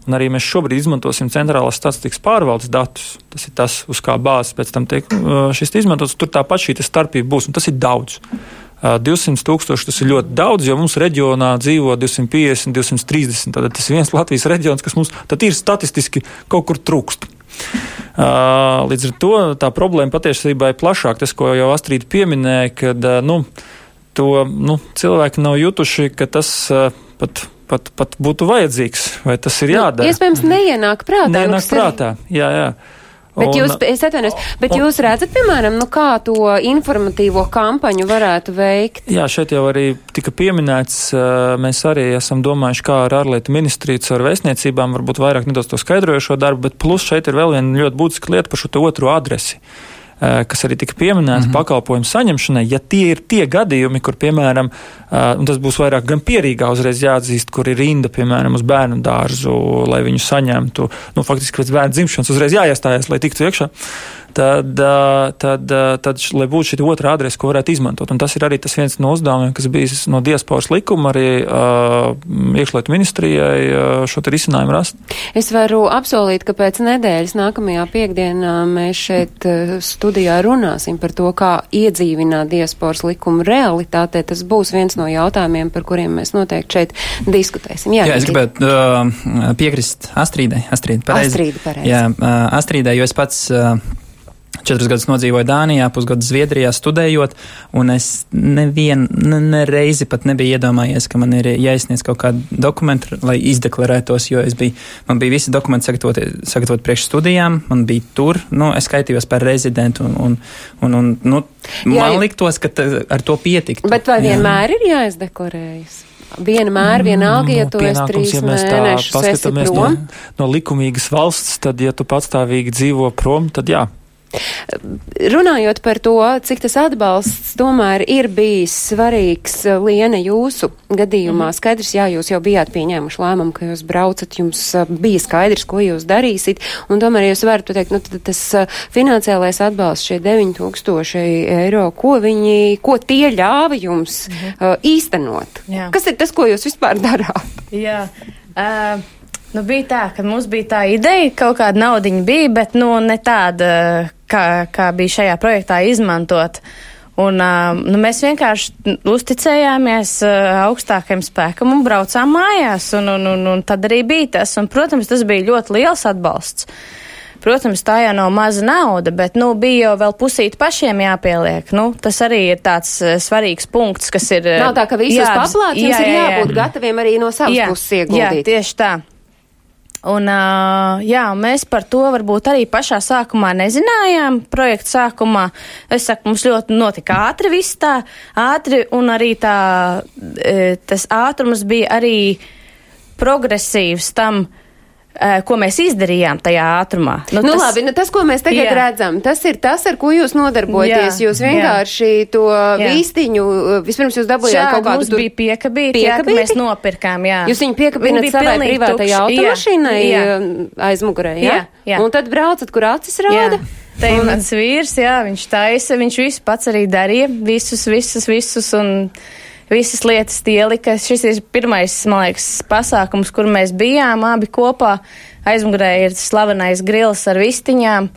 [SPEAKER 5] Un arī mēs šobrīd izmantosim centrālās statistikas pārvaldes datus. Tas ir tas, uz kā bāzes pēc tam tiek uh, šis izmantots. Tur tāpat šī starpība būs, un tas ir daudz. Uh, 200 tūkstoši tas ir ļoti daudz, jo mums reģionā dzīvo 250, 230. Tad tas ir viens Latvijas reģions, kas mums ir statistiski kaut kur trūkst. Uh, Līdz ar to tā problēma patiesībā ir plašāka. Tas, ko jau Astrīda pieminēja, kad uh, nu, to nu, cilvēki nav jutuši, ka tas uh, pat, pat, pat būtu vajadzīgs vai tas ir jādara.
[SPEAKER 1] Iespējams, neienāk prātā. nu,
[SPEAKER 5] Neienāk
[SPEAKER 1] kas ir-
[SPEAKER 5] prātā. Jā, jā.
[SPEAKER 1] Bet
[SPEAKER 5] Un-
[SPEAKER 1] jūs, es atvainojos, bet
[SPEAKER 5] un-
[SPEAKER 1] jūs redzat, piemēram, nu kā to informatīvo kampaņu varētu veikt?
[SPEAKER 5] Jā, šeit jau arī tika pieminēts, mēs arī esam domājuši, kā ar ārlietu ministriju ar vēstniecībām, varbūt vairāk nedaudz to skaidrojošo darbu, bet plus šeit ir vēl viena ļoti būtiska lieta par šo te otro adresi kas arī tika pieminēta mm -hmm. pakalpojumu saņemšanai, ja tie ir tie gadījumi, kur, piemēram, ā, un tas būs vairāk gan pierīgā uzreiz jāatzīst, kur ir rinda, piemēram, uz bērnu dārzu, lai viņu saņemtu, nu, faktiski pēc bērnu dzimšanas uzreiz jāiestājas, lai tiktu iekšā. Tad, tad, tad, lai būtu šī otrā adrese, ko varētu izmantot. Un tas ir arī tas viens no uzdevumiem, kas bijis no diasporas likuma, arī uh, iekšlietu ministrijai uh, šo te risinājumu rast.
[SPEAKER 1] Es varu apsolīt, ka pēc nedēļas nākamajā piekdienā mēs šeit studijā runāsim par to, kā iedzīvināt diasporas likumu realitātē. Tas būs viens no jautājumiem, par kuriem mēs noteikti šeit diskutēsim.
[SPEAKER 3] Jā, es
[SPEAKER 1] Giti.
[SPEAKER 3] gribētu uh, piekrist Astridai. Astrīda, pareizi.
[SPEAKER 1] Astrīda, pareizi.
[SPEAKER 3] Jā, uh, Astrīdai, jo es pats. Uh, Četrus gadus nodzīvoju Dānijā, pusgadu Zviedrijā studējot, un es nevienu ne, ne reizi pat nebiju iedomājies, ka man ir jāizsniedz kaut kādi dokumenti, lai izdeklarētos, jo es biju, man bija visi dokumenti sagatavot, sagatavot priekš studijām, man bija tur, nu, es skaitījos par rezidentu, un, un, un, un nu,
[SPEAKER 1] Jā,
[SPEAKER 3] man
[SPEAKER 1] jā.
[SPEAKER 3] liktos, ka ar to pietiktu.
[SPEAKER 1] Bet vai
[SPEAKER 3] Jā.
[SPEAKER 1] vienmēr ir jāizdeklarējas? Vienmēr, vienalga, ja tu esi
[SPEAKER 5] Mm,
[SPEAKER 1] trīs
[SPEAKER 5] mēs tā paskatāmies no, no likumīgas valsts, tad, ja tu patstāvīgi dzīvo prom, tad jā.
[SPEAKER 1] Runājot par to, cik tas atbalsts tomēr ir bijis svarīgs eh, Liena jūsu gadījumā,
[SPEAKER 5] Mhm.
[SPEAKER 1] skaidrs, jā, jūs jau bijāt pieņēmuši lēmumu, ka jūs braucat, jums eh, bija skaidrs, ko jūs darīsit, un tomēr jūs varat pateikt, nu, tas eh, finansiālais atbalsts, šie 9000 eiro, ko viņi, ko tie ļāva jums uh, īstenot?
[SPEAKER 4] Jā.
[SPEAKER 1] Kas ir tas, ko jūs vispār darāt?
[SPEAKER 4] Jā. Uh, nu bija tā, ka mums bija tā ideja, kaut kāda naudiņa bija, bet nu, ne tāda, kā, kā bija šajā projektā izmantot. Un, uh, nu, mēs vienkārši uzticējāmies uh, augstākajam spēkam un braucām mājās. Un, un, un, un tad arī bija tas. Un, protams, tas bija ļoti liels atbalsts. Protams, tā jau nav maza nauda, bet nu, bija jau vēl pusīt pašiem jāpieliek. Nu, tas arī ir tāds svarīgs punkts, kas ir.
[SPEAKER 1] Nav tā, ka visus paplāt, jums ir jābūt gataviem arī no savas
[SPEAKER 4] jā,
[SPEAKER 1] puses
[SPEAKER 4] Jā,
[SPEAKER 1] ieguldīt.
[SPEAKER 4] tieši tā. Un, uh, jā, mēs par to varbūt arī pašā sākumā nezinājām. Projekta sākumā, es saku, mums ļoti notika ātri viss tā, ātri, un arī tā, tas ātrums bija arī progresīvs tam, e, ko mēs izdarījām tajā ātrumā.
[SPEAKER 1] Nu, nu labi, nu tas, ko mēs tagad
[SPEAKER 4] Jā.
[SPEAKER 1] jā. redzam, tas ir tas, ar ko jūs nodarbojaties.
[SPEAKER 4] Jā,
[SPEAKER 1] Jūs vienkārši jā. to
[SPEAKER 4] Jā.
[SPEAKER 1] vīstiņu, vispirms jūs dabūjāt kaut kādu
[SPEAKER 4] mums bija piekabīti, jā, ka
[SPEAKER 1] piekabīti?
[SPEAKER 4] mēs nopirkām, jā.
[SPEAKER 1] Jūs viņu
[SPEAKER 4] bija
[SPEAKER 1] savai
[SPEAKER 4] tukši,
[SPEAKER 1] automašīnai
[SPEAKER 4] jā, jā.
[SPEAKER 1] um, aizmugurē, jā?
[SPEAKER 4] Jā, jā.
[SPEAKER 1] Un tad braucat, kur acis rāda?
[SPEAKER 4] Jā. Te ir mans vīrs, jā, viņš taisa, viņš visu pats arī darīja, visus, visus, visus, un visas lietas ielika. Šis ir pirmais, man liekas, pasākums, kur mēs bijām abi kopā. Aizmugurē ir slavenais grils ar vistiņām.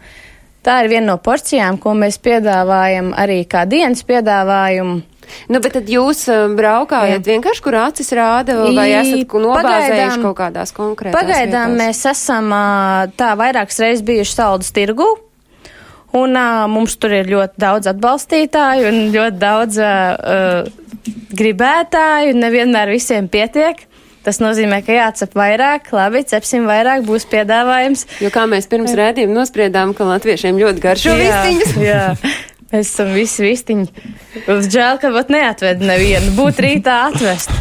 [SPEAKER 4] Tā ir viena no porcijām, ko mēs piedāvājam arī kā dienas piedāvājumu.
[SPEAKER 1] Nu, bet tad jūs um, braukājat
[SPEAKER 4] Jā.
[SPEAKER 1] vienkārši, kur acis rāda, vai esat nobāzējuši kaut kādās konkrētās
[SPEAKER 4] Pagaidām
[SPEAKER 1] vietās?
[SPEAKER 4] mēs esam tā vairākas reizes bijuši saldus tirgu. Un mums tur ir ļoti daudz atbalstītāju un ļoti daudz uh, gribētāju. un Nevienmēr visiem pietiek. Tas nozīmē, ka jācep vairāk, labi, cepsim vairāk, būs piedāvājums.
[SPEAKER 1] Jo kā mēs pirms rēdījuma nospriedām, ka latviešiem ļoti garšo vistiņas.
[SPEAKER 4] jā. Mēs esam visi vistiņi. Žēl, ka pat neatved nevienu. Būtu rītā atvest.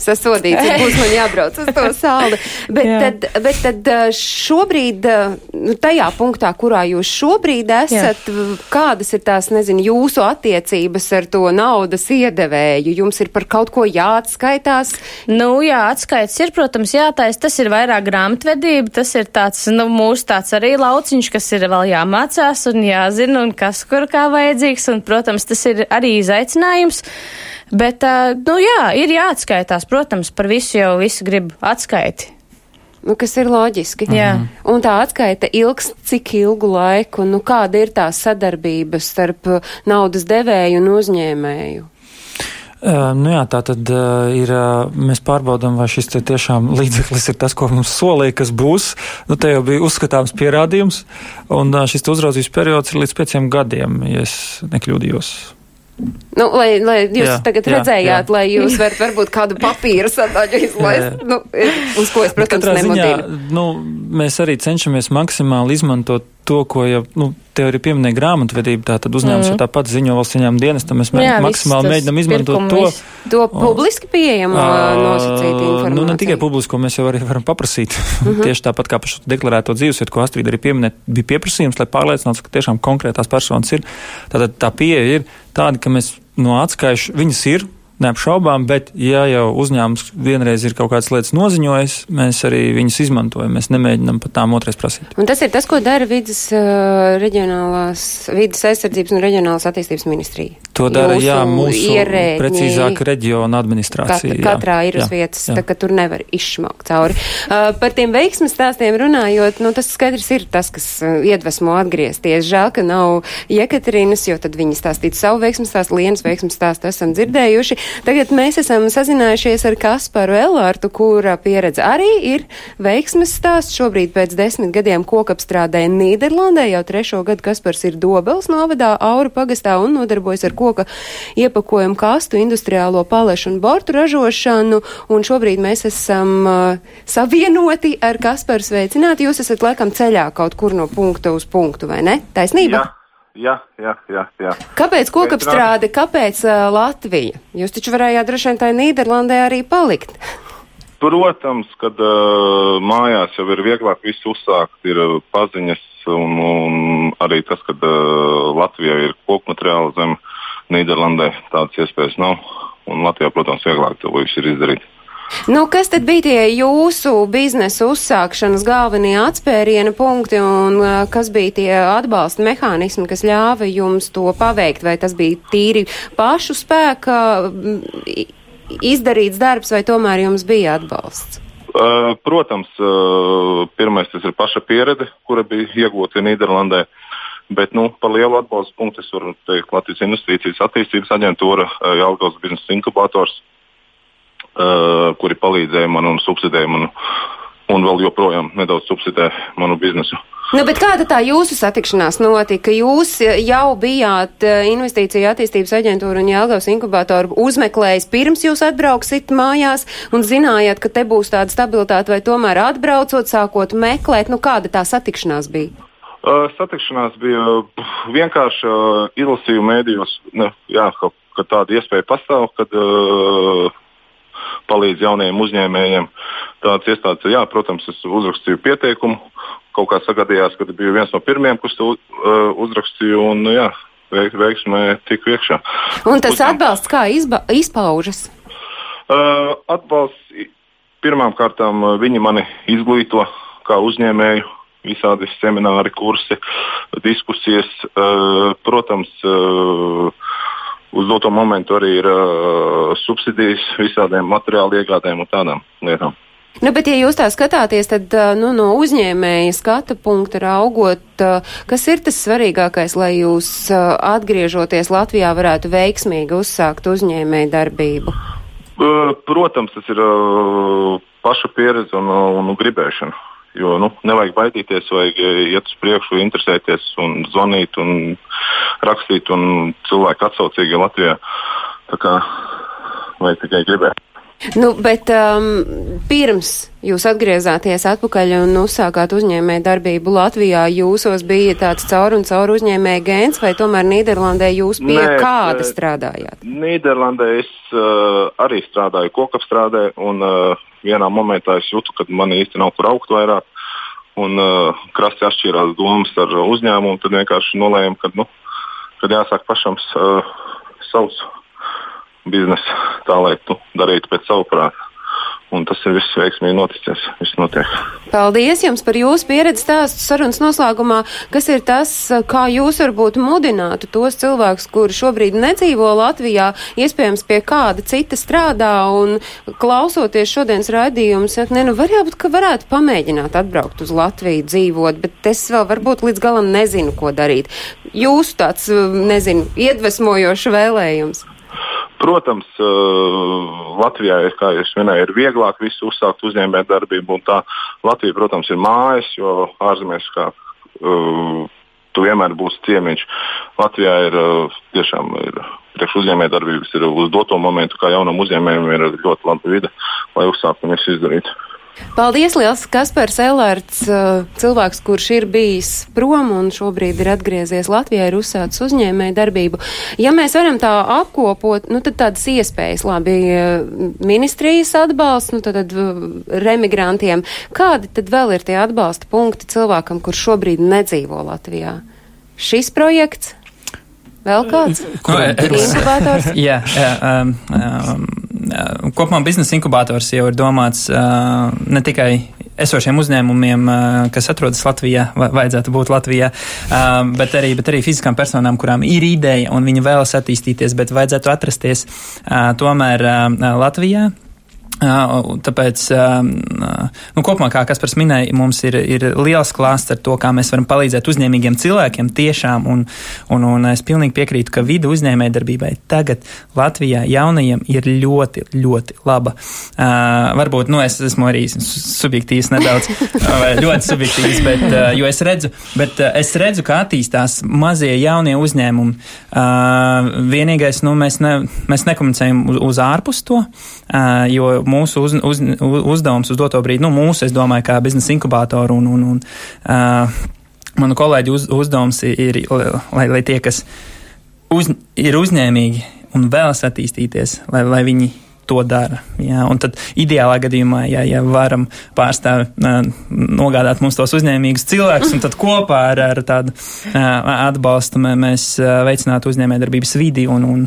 [SPEAKER 1] Sasodīts, ja būs man jābrauc uz to sāli. Bet,
[SPEAKER 4] Jā.
[SPEAKER 1] tad, bet tad uh, šobrīd, uh, nu, tajā punktā, kurā jūs šobrīd esat, v- kādas ir tās, nezinu, jūsu attiecības ar to naudas iedevēju? Jums ir par kaut ko jāatskaitās?
[SPEAKER 4] Nu, jā, atskaits ir, protams, jātais. Tas ir vairāk grāmatvedība. Tas ir tāds, nu, mūsu tāds arī lauciņš, kas ir vēl jāmācās un jāzina, un kas kur kā vajadzīgs. Un, protams, tas ir arī izaicinājums. Bet, nu, jā, ir jāatskaitās. Protams, par visu jau visi grib atskaiti.
[SPEAKER 1] Nu, kas ir loģiski.
[SPEAKER 4] Jā.
[SPEAKER 1] Un tā atskaita ilgs cik ilgu laiku? Nu, kāda ir tā sadarbība starp naudas devēju un uzņēmēju?
[SPEAKER 5] Nu jā, tā tad ir. Mēs pārbaudām, vai šis tiešām līdzeklis ir tas, ko mums solīja, kas būs. Nu, te jau bija uzskatāms pierādījums, un šis uzraudzības periods ir līdz pieciem gadiem, ja es nekļūdījos.
[SPEAKER 1] Nu, lai, lai jūs jā, tagad
[SPEAKER 5] jā,
[SPEAKER 1] redzējāt,
[SPEAKER 5] jā.
[SPEAKER 1] lai jūs varat varbūt kādu papīru sadaļu izlaist, nu, uz ko es, protams, nemodinu.
[SPEAKER 5] nu, mēs arī cenšamies maksimāli izmantot to, ko jau, nu, te arī pieminēja grāmatvedība, tā tad uzņēmums mm. tāpat ziņo valsts ieņēmuma dienestam, mēs
[SPEAKER 4] Jā,
[SPEAKER 5] maksimāli
[SPEAKER 4] tas
[SPEAKER 5] mēģinam izmantot to.
[SPEAKER 1] To publiski pieejamu
[SPEAKER 5] Ā,
[SPEAKER 1] nosacītu informāciju.
[SPEAKER 5] Nu, ne tikai publisko, mēs jau arī varam paprasīt.
[SPEAKER 1] Mhm.
[SPEAKER 5] Tieši tāpat kā par šo deklarēto dzīvesvietu, ko Astrid arī pieminēja, bija pieprasījums, lai pārliecinātos, ka tiešām konkrētās personas ir. Tātad tā pieeja ir tāda, ka mēs no atskaišu viņas ir. Neapšaubām, bet, ja jau uzņēmums vienreiz ir kaut kādas lietas noziņojis, mēs arī viņus izmantojam. Mēs nemēģinām pat tām otrais prasīt.
[SPEAKER 1] Un tas ir tas, ko dara vidas, uh, reģionālās, vidas aizsardzības un reģionālās attīstības ministrija.
[SPEAKER 5] To dara,
[SPEAKER 1] Jūsu
[SPEAKER 5] jā, mūsu
[SPEAKER 1] ierēdņi
[SPEAKER 5] precīzāk reģiona
[SPEAKER 1] Kat,
[SPEAKER 5] administrācija. jā.
[SPEAKER 1] katrā ir uz vietas,
[SPEAKER 5] jā.
[SPEAKER 1] tā ka tur nevar izšmaukt cauri. Uh, par tiem veiksmes stāstiem runājot, nu tas skaidrs ir tas, kas uh, iedvesmo atgriezties. Žēl, ka nav Jekaterinas, jo tad viņi stāstītu savu veiksmes stāstu, Lienas veiksmes stāstu esam dzirdējuši. Tagad mēs esam sazinājušies ar Kasparu Elārtu, kura pieredze arī ir veiksmes stāsts. Šobrīd pēc desmit gadiem kokapstrādē Nīderlandē jau trešo gadu Kaspars ir Dobels novadā Auru pagastā un nodarbojas ar koka iepakojumu kastu, industriālo palešu un bortu ražošanu. Un šobrīd mēs esam uh, savienoti ar Kasparu sveicināti. Jūs esat laikam ceļā kaut kur no punkta uz punktu, vai ne? Taisnība?
[SPEAKER 9] Jā, jā, jā, jā.
[SPEAKER 1] Kāpēc kokapstrāde, kāpēc uh, Latvija? Jūs taču varējāt droši vien tā Nīderlandē arī palikt.
[SPEAKER 9] Protams, kad uh, mājās jau ir vieglāk visu uzsākt, ir uh, paziņas, un, un arī tas, ka uh, Latvijā ir koku materiāla zem Nīderlandē, tādas iespējas nav. Un Latvijā, protams, vieglāk to visu ir izdarīt.
[SPEAKER 1] Nu, kas tad bija tie jūsu biznesa uzsākšanas galvenie atspēriena punkti un uh, kas bija tie atbalsta mehānismi, kas ļāva jums to paveikt? Vai tas bija tīri pašu spēka izdarīts darbs, vai tomēr jums bija atbalsts?
[SPEAKER 9] Uh, protams, uh, pirmais tas ir paša pieredze, kura bija iegūta Nīderlandē. Bet nu, par lielu atbalstu punktu es varu teikt Latvijas Investīcijas attīstības aģentūra, uh, Jālgavas biznesa inkubators, uh, kuri palīdzēja man un subsidēja manu, un vēl joprojām nedaudz subsidē manu biznesu.
[SPEAKER 1] Nu, kāda tā jūsu satikšanās notika? Jūs jau bijāt eh, investīcija attīstības aģentūra un Jelgavas inkubatoru uzmeklējis pirms jūs atbrauksit mājās un zinājāt, ka te būs tāda stabilitāte vai tomēr atbraucot, sākot meklēt, nu kāda tā satikšanās bija?
[SPEAKER 9] Satikšanās bija vienkārši izlasīju mēdījos, ne, jā, ka, ka tāda iespēja pastāv, kad uh, palīdz jauniem uzņēmējiem. Tāds iestādes, jā, protams, es uzrakstīju pieteikumu. Kaut kā sagadījās, ka biju viens no pirmajiem, kurus to uzrakstīju, un jā, veik, veiksmē tiku iekšā.
[SPEAKER 1] Un tas atbalsts kā izba, izpaužas?
[SPEAKER 9] Uh, atbalsts pirmām kārtām viņi mani izglīto kā uzņēmēju. Visādi semināri, kursi, diskusijas. Uh, protams, uh, uz doto momentu arī ir uh, subsidijas visādiem materiālu iegādēm un tādām lietām.
[SPEAKER 1] Nu, bet, ja jūs tā skatāties, tad nu, no uzņēmēja skata punkta raugot, kas ir tas svarīgākais, lai jūs atgriežoties Latvijā varētu veiksmīgi uzsākt uzņēmēju darbību?
[SPEAKER 9] Protams, tas ir paša pieredze un, un gribēšana. Jo nu, nevajag baidīties, vajag uh, iet uz priekšu, interesēties, un zvanīt, un rakstīt, un cilvēki atsaucīgi Latvijā. Tā kā vajag tikai gribēt.
[SPEAKER 1] Nu, bet um, pirms jūs atgriezāties atpakaļ un uzsākāt uzņēmē darbību Latvijā, jūsos bija tāds caur un caur uzņēmē gēns, vai tomēr Nīderlandē jūs pie
[SPEAKER 9] Nē,
[SPEAKER 1] kāda
[SPEAKER 9] eh,
[SPEAKER 1] strādājāt?
[SPEAKER 9] Nīderlandē es uh, arī strādāju kokapstrādē, un uh, vienā momentā es jūtu, ka man īsti nav kur augt vairāk. Un uh, krasti atšķīrās domas ar uzņēmumu. Tad vienkārši nolēmām, ka nu, kad jāsāk pašam uh, savs biznesu, tā lai tu darītu pēc savu prātu. Un tas ir viss veiksmīgi noticis. Viss notiek.
[SPEAKER 1] Paldies jums par jūsu pieredzi stāstu sarunas noslēgumā. Kas ir tas, kā jūs varbūt mudinātu tos cilvēkus, kuri šobrīd nedzīvo Latvijā, iespējams pie kāda cita strādā un klausoties šodienas raidījumu, saka, ne, nu varbūt, ka varētu pamēģināt atbraukt uz Latviju dzīvot, bet es vēl varbūt līdz galam nezinu, ko darīt. Jūsu tāds, nezinu, iedvesmojošs vēlējums.
[SPEAKER 9] Protams, uh, Latvijā, kā jau minēju, ir vieglāk visu uzsākt uzņēmēt darbību. Tā Latvija, protams, ir mājas, jo ārzemēs kā uh, tu vienmēr būsi ciemiņš. Latvijā ir uh, tiešām ir priekš uzņēmēt darbības, ir uz doto momentu, kā jaunam uzņēmējam ir ļoti laba vide, lai uzsāktu un visu izdarītu.
[SPEAKER 1] Paldies, liels Kaspars Elārds, cilvēks, kurš ir bijis prom un šobrīd ir atgriezies Latvijā, ir uzsācis uzņēmēju darbību. Ja mēs varam tā apkopot, nu tad tādas iespējas, labi, ministrijas atbalsts, nu tad, tad remigrantiem, kādi tad vēl ir tie atbalsta punkti cilvēkam, kurš šobrīd nedzīvo Latvijā? Šis projekts? Vēl kāds?
[SPEAKER 3] No,
[SPEAKER 1] Inkubators?
[SPEAKER 3] jā, jā um, um, kopumā biznesa inkubators jau ir domāts ne tikai esošiem uzņēmumiem, kas atrodas Latvijā, vajadzētu būt Latvijā, bet arī, bet arī fiziskām personām, kurām ir ideja un viņi vēlas attīstīties, bet vajadzētu atrasties tomēr Latvijā. Tāpēc, nu, kopumā, kā Kaspars minēja, mums ir, ir liels klāsts ar to, kā mēs varam palīdzēt uzņēmīgiem cilvēkiem tiešām, un, un, un es pilnīgi piekrītu, ka vidu uzņēmē darbībai tagad Latvijā jaunajiem ir ļoti, ļoti laba. Uh, varbūt, nu, es esmu arī subjektīvs nedaudz, vai ļoti subjektīvs, bet, uh, jo es redzu, bet uh, es redzu, kā attīstās mazie jaunie uzņēmumi. Uh, vienīgais, nu, mēs, ne, mēs nekomunicējam uz, uz ārpus to, jo mūsu uz, uz, uzdevums uz doto brīdi, nu, mūsu, es domāju, kā biznesa inkubātoru un, un, un uh, manu kolēģu uz, uzdevums ir, lai, lai tie, kas uz, ir uzņēmīgi un vēlas attīstīties, lai, lai viņi to dara. Jā, un tad ideālā gadījumā, ja, ja varam pārstāvi nogādāt mums tos uzņēmīgus cilvēkus, un tad kopā ar, ar tādu atbalstu mēs veicinātu uzņēmējdarbības vidi. Un, un,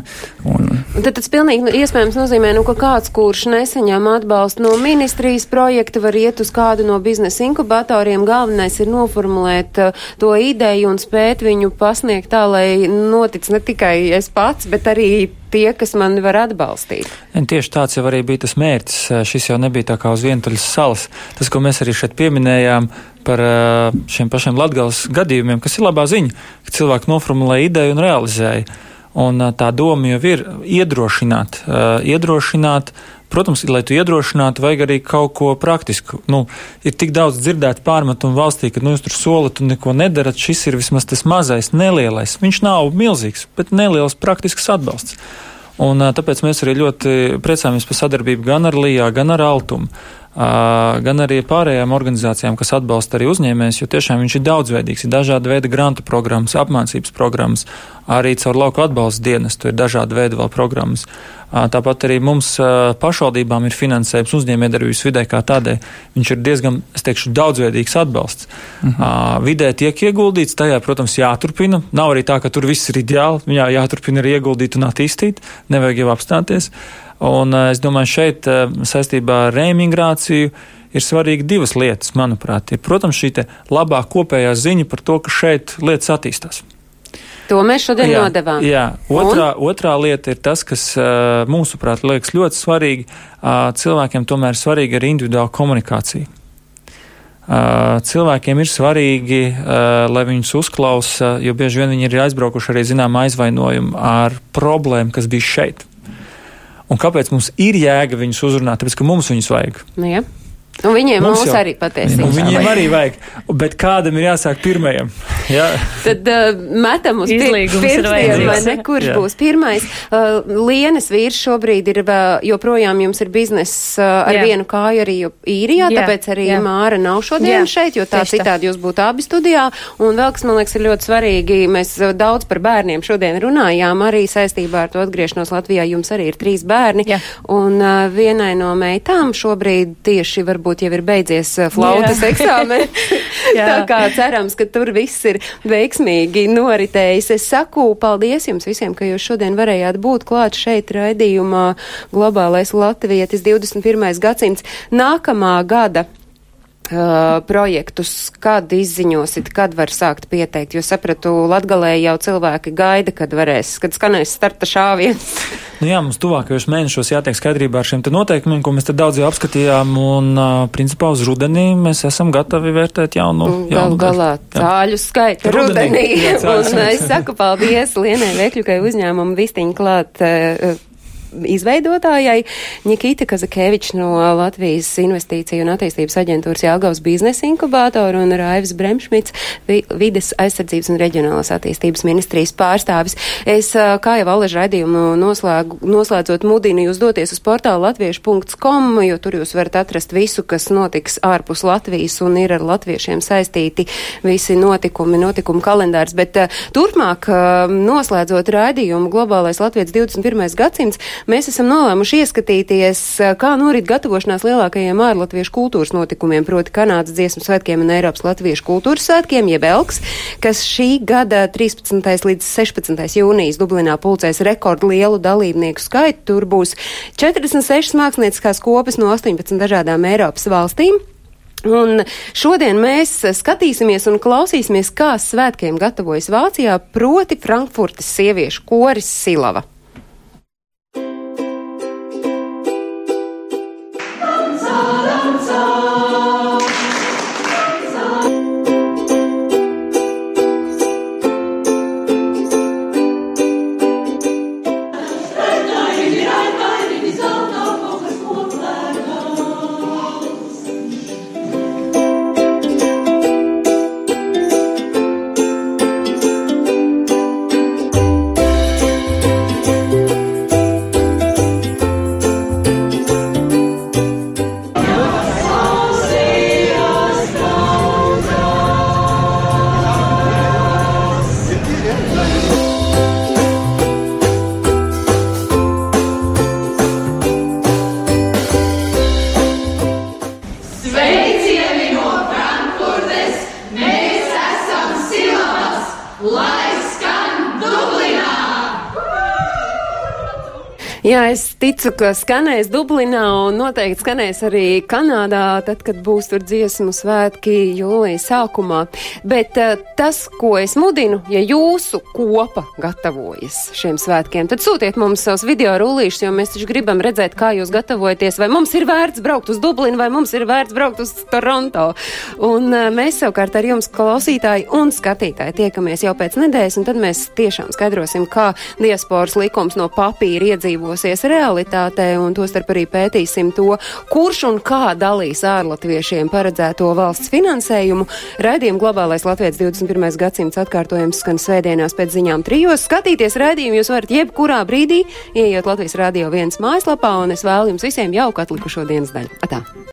[SPEAKER 3] un...
[SPEAKER 1] Tad tas pilnīgi iespējams nozīmē, nu, ka kāds, kurš nesaņem atbalstu no ministrijas projekta, var iet uz kādu no biznesa inkubatoriem. Galvenais ir noformulēt to ideju un spēt viņu pasniegt tā, lai notic ne tikai es pats, bet arī tie, kas mani var atbalstīt.
[SPEAKER 5] Un tieši tāds jau arī bija tas mērķis. Šis jau nebija tā kā uz vientuļas salas. Tas, ko mēs arī šeit pieminējām par šiem pašiem latgals gadījumiem, kas ir labā ziņa, ka cilvēki noformulē ideju un realizēja. Un tā doma jau ir iedrošināt, iedrošināt Protams, lai tu iedrošinātu, vajag arī kaut ko praktisku. Nu, ir tik daudz dzirdēt pārmetumu valstī, ka nu, jūs tur solat un neko nedarat. Šis ir vismaz tas mazais, nelielais. Viņš nav milzīgs, bet neliels praktisks atbalsts. Un, tāpēc mēs arī ļoti priecājamies par sadarbību gan ar Lijā, gan ar Altumu gan arī pārējām organizācijām, kas atbalsta arī uzņēmējus, jo tiešām viņš ir daudzveidīgs. Ir dažādi veidi grantu programmas, apmācības programmas, arī caur lauku atbalsta dienestu ir dažādi veidi vēl programmas. Tāpat arī mums pašvaldībām ir finansējums uzņēmējdarbības vidē kā tādai. Viņš ir diezgan, es teikšu, daudzveidīgs atbalsts. Mhm. Vidē tiek ieguldīts, tajā, protams, jāturpina. Nav arī tā, ka tur viss ir ideāli. Jā, jāturpina arī ieguldīt un attīstīt. Nevajag jau apstāties. Un es domāju, šeit saistībā ar reimigrāciju ir svarīgi divas lietas, manuprāt. Ir, protams, šī labā kopējā ziņa par to, ka šeit lietas attīstās.
[SPEAKER 1] To mēs šodien jā, nodevām.
[SPEAKER 5] Jā, otrā, un? otrā lieta ir tas, kas mūsuprāt liekas ļoti svarīgi. Cilvēkiem tomēr ir svarīga arī individuāla komunikācija. Cilvēkiem ir svarīgi, lai viņus uzklausa, jo bieži vien viņi ir aizbraukuši arī zinām aizvainojumu ar problēmu, kas bija šeit. Un kāpēc mums ir jēga viņus uzrunāt? Tāpēc, ka mums viņus vajag.
[SPEAKER 1] Nu, ja. Un viņiem mums, mums jau, arī patiesībā.
[SPEAKER 5] Viņiem arī vajag. Bet kādam ir jāsāk pirmajam?
[SPEAKER 1] Tad uh, metam uz pirkstiem, vai ne, kurš
[SPEAKER 5] Jā.
[SPEAKER 1] būs pirmais. Uh, Lienas vīrs šobrīd ir, uh, joprojām jums ir bizness uh, ar
[SPEAKER 4] Jā.
[SPEAKER 1] vienu kāju arī jo- īrijā,
[SPEAKER 4] Jā,
[SPEAKER 1] tāpēc arī
[SPEAKER 4] jā.
[SPEAKER 1] Māra nav šodien
[SPEAKER 4] Jā,
[SPEAKER 1] šeit, jo tā
[SPEAKER 4] tieši tā.
[SPEAKER 1] citādi jūs būtu abi studijā. Un vēl, kas man liekas ir ļoti svarīgi, mēs uh, daudz par bērniem šodien runājām, arī saistībā ar to atgriešanos Latvijā jums arī ir trīs bērni.
[SPEAKER 4] Jā.
[SPEAKER 1] Un uh, vienai no meitām šobrīd tieši varbūt jau ir beidzies uh, flautas eksāmenis. Tā kā cerams, ka tur viss ir veiksmīgi noritējis. Es saku paldies jums visiem, ka jūs šodien varējāt būt klāt šeit raidījumā Globālais Latvietis 21. gadsimts nākamā gada. Uh, projektus, kad izziņosit, kad var sākt pieteikt, jo sapratu, Latgalē jau cilvēki gaida, kad varēs, kad skanēs starta šāviens.
[SPEAKER 5] Nu jā, mums tuvākajos mēnešos jātiek skaidrībā ar šiem te noteikumiem, ko mēs te daudz jau apskatījām, un uh, principā uz rudenī mēs esam gatavi vērtēt jaunu. Jaunu
[SPEAKER 1] galā
[SPEAKER 5] gaļu. Jā.
[SPEAKER 1] cāļu skaita
[SPEAKER 5] Rudenī.
[SPEAKER 1] rudenī.
[SPEAKER 5] Jā,
[SPEAKER 1] Un es saku paldies Lienai Vekļukai uzņēmumu vistiņu klāt. Uh, izveidotājai Nikita Kazakevičs no Latvijas Investīciju un attīstības aģentūras Jāgavas biznesa inkubātora un Raivs Bremšmits, vi vides aizsardzības un reģionālās attīstības ministrijas pārstāvis. Es, kā jau Aleža raidījumu noslēgu, noslēdzot, mudinu jūs doties uz portālu latviešu.com, jo tur jūs varat atrast visu, kas notiks ārpus Latvijas un ir ar latviešiem saistīti visi notikumi, notikumu kalendārs. Bet turpmāk, noslēdzot raidījumu Globālais Latvijas 21. gadsimts, mēs esam nolēmuši ieskatīties, uh, kā norit gatavošanās lielākajiem ārlatviešu kultūras notikumiem, proti Kanādas dziesmu svētkiem un Eiropas latviešu kultūras svētkiem, jeb Elks, kas šī gada 13. līdz 16. jūnijas Dublinā pulcēs rekordlielu dalībnieku skaitu. Tur būs 46 mākslinieckās kopas no 18 dažādām Eiropas valstīm. Un šodien mēs skatīsimies un klausīsimies, kā svētkiem gatavojas Vācijā, proti Frankfurtes sieviešu koris Silava. Jā, es ticu, ka skanēs Dublinā un noteikti skanēs arī Kanādā, tad, kad būs tur dziesmu svētki jūlijas sākumā. Bet uh, tas, ko es mudinu, ja jūsu kopa gatavojas šiem svētkiem, tad sūtiet mums savus video rullīšus, jo mēs taču gribam redzēt, kā jūs gatavojaties, vai mums ir vērts braukt uz Dublinu, vai mums ir vērts braukt uz Toronto. Un uh, mēs savukārt ar jums, klausītāji un skatītāji, tiekamies jau pēc nedēļas, un tad mēs tiešām skaidrosim, kā diasporas likums no papīra iedzīvosies realitātē, un tostarp arī pētīsim to, kurš un kā dalīs ārlatviešiem paredzēto valsts finansējumu. Raidījumu globālais Latvijas 21. gadsimts atkārtojums skan svētdienās pēc ziņām trijos. Skatīties raidījumu jūs varat jebkurā brīdī, ieiet Latvijas radio viens mājaslapā, un es vēlu jums visiem jauku atlikušo dienas daļu. Atā!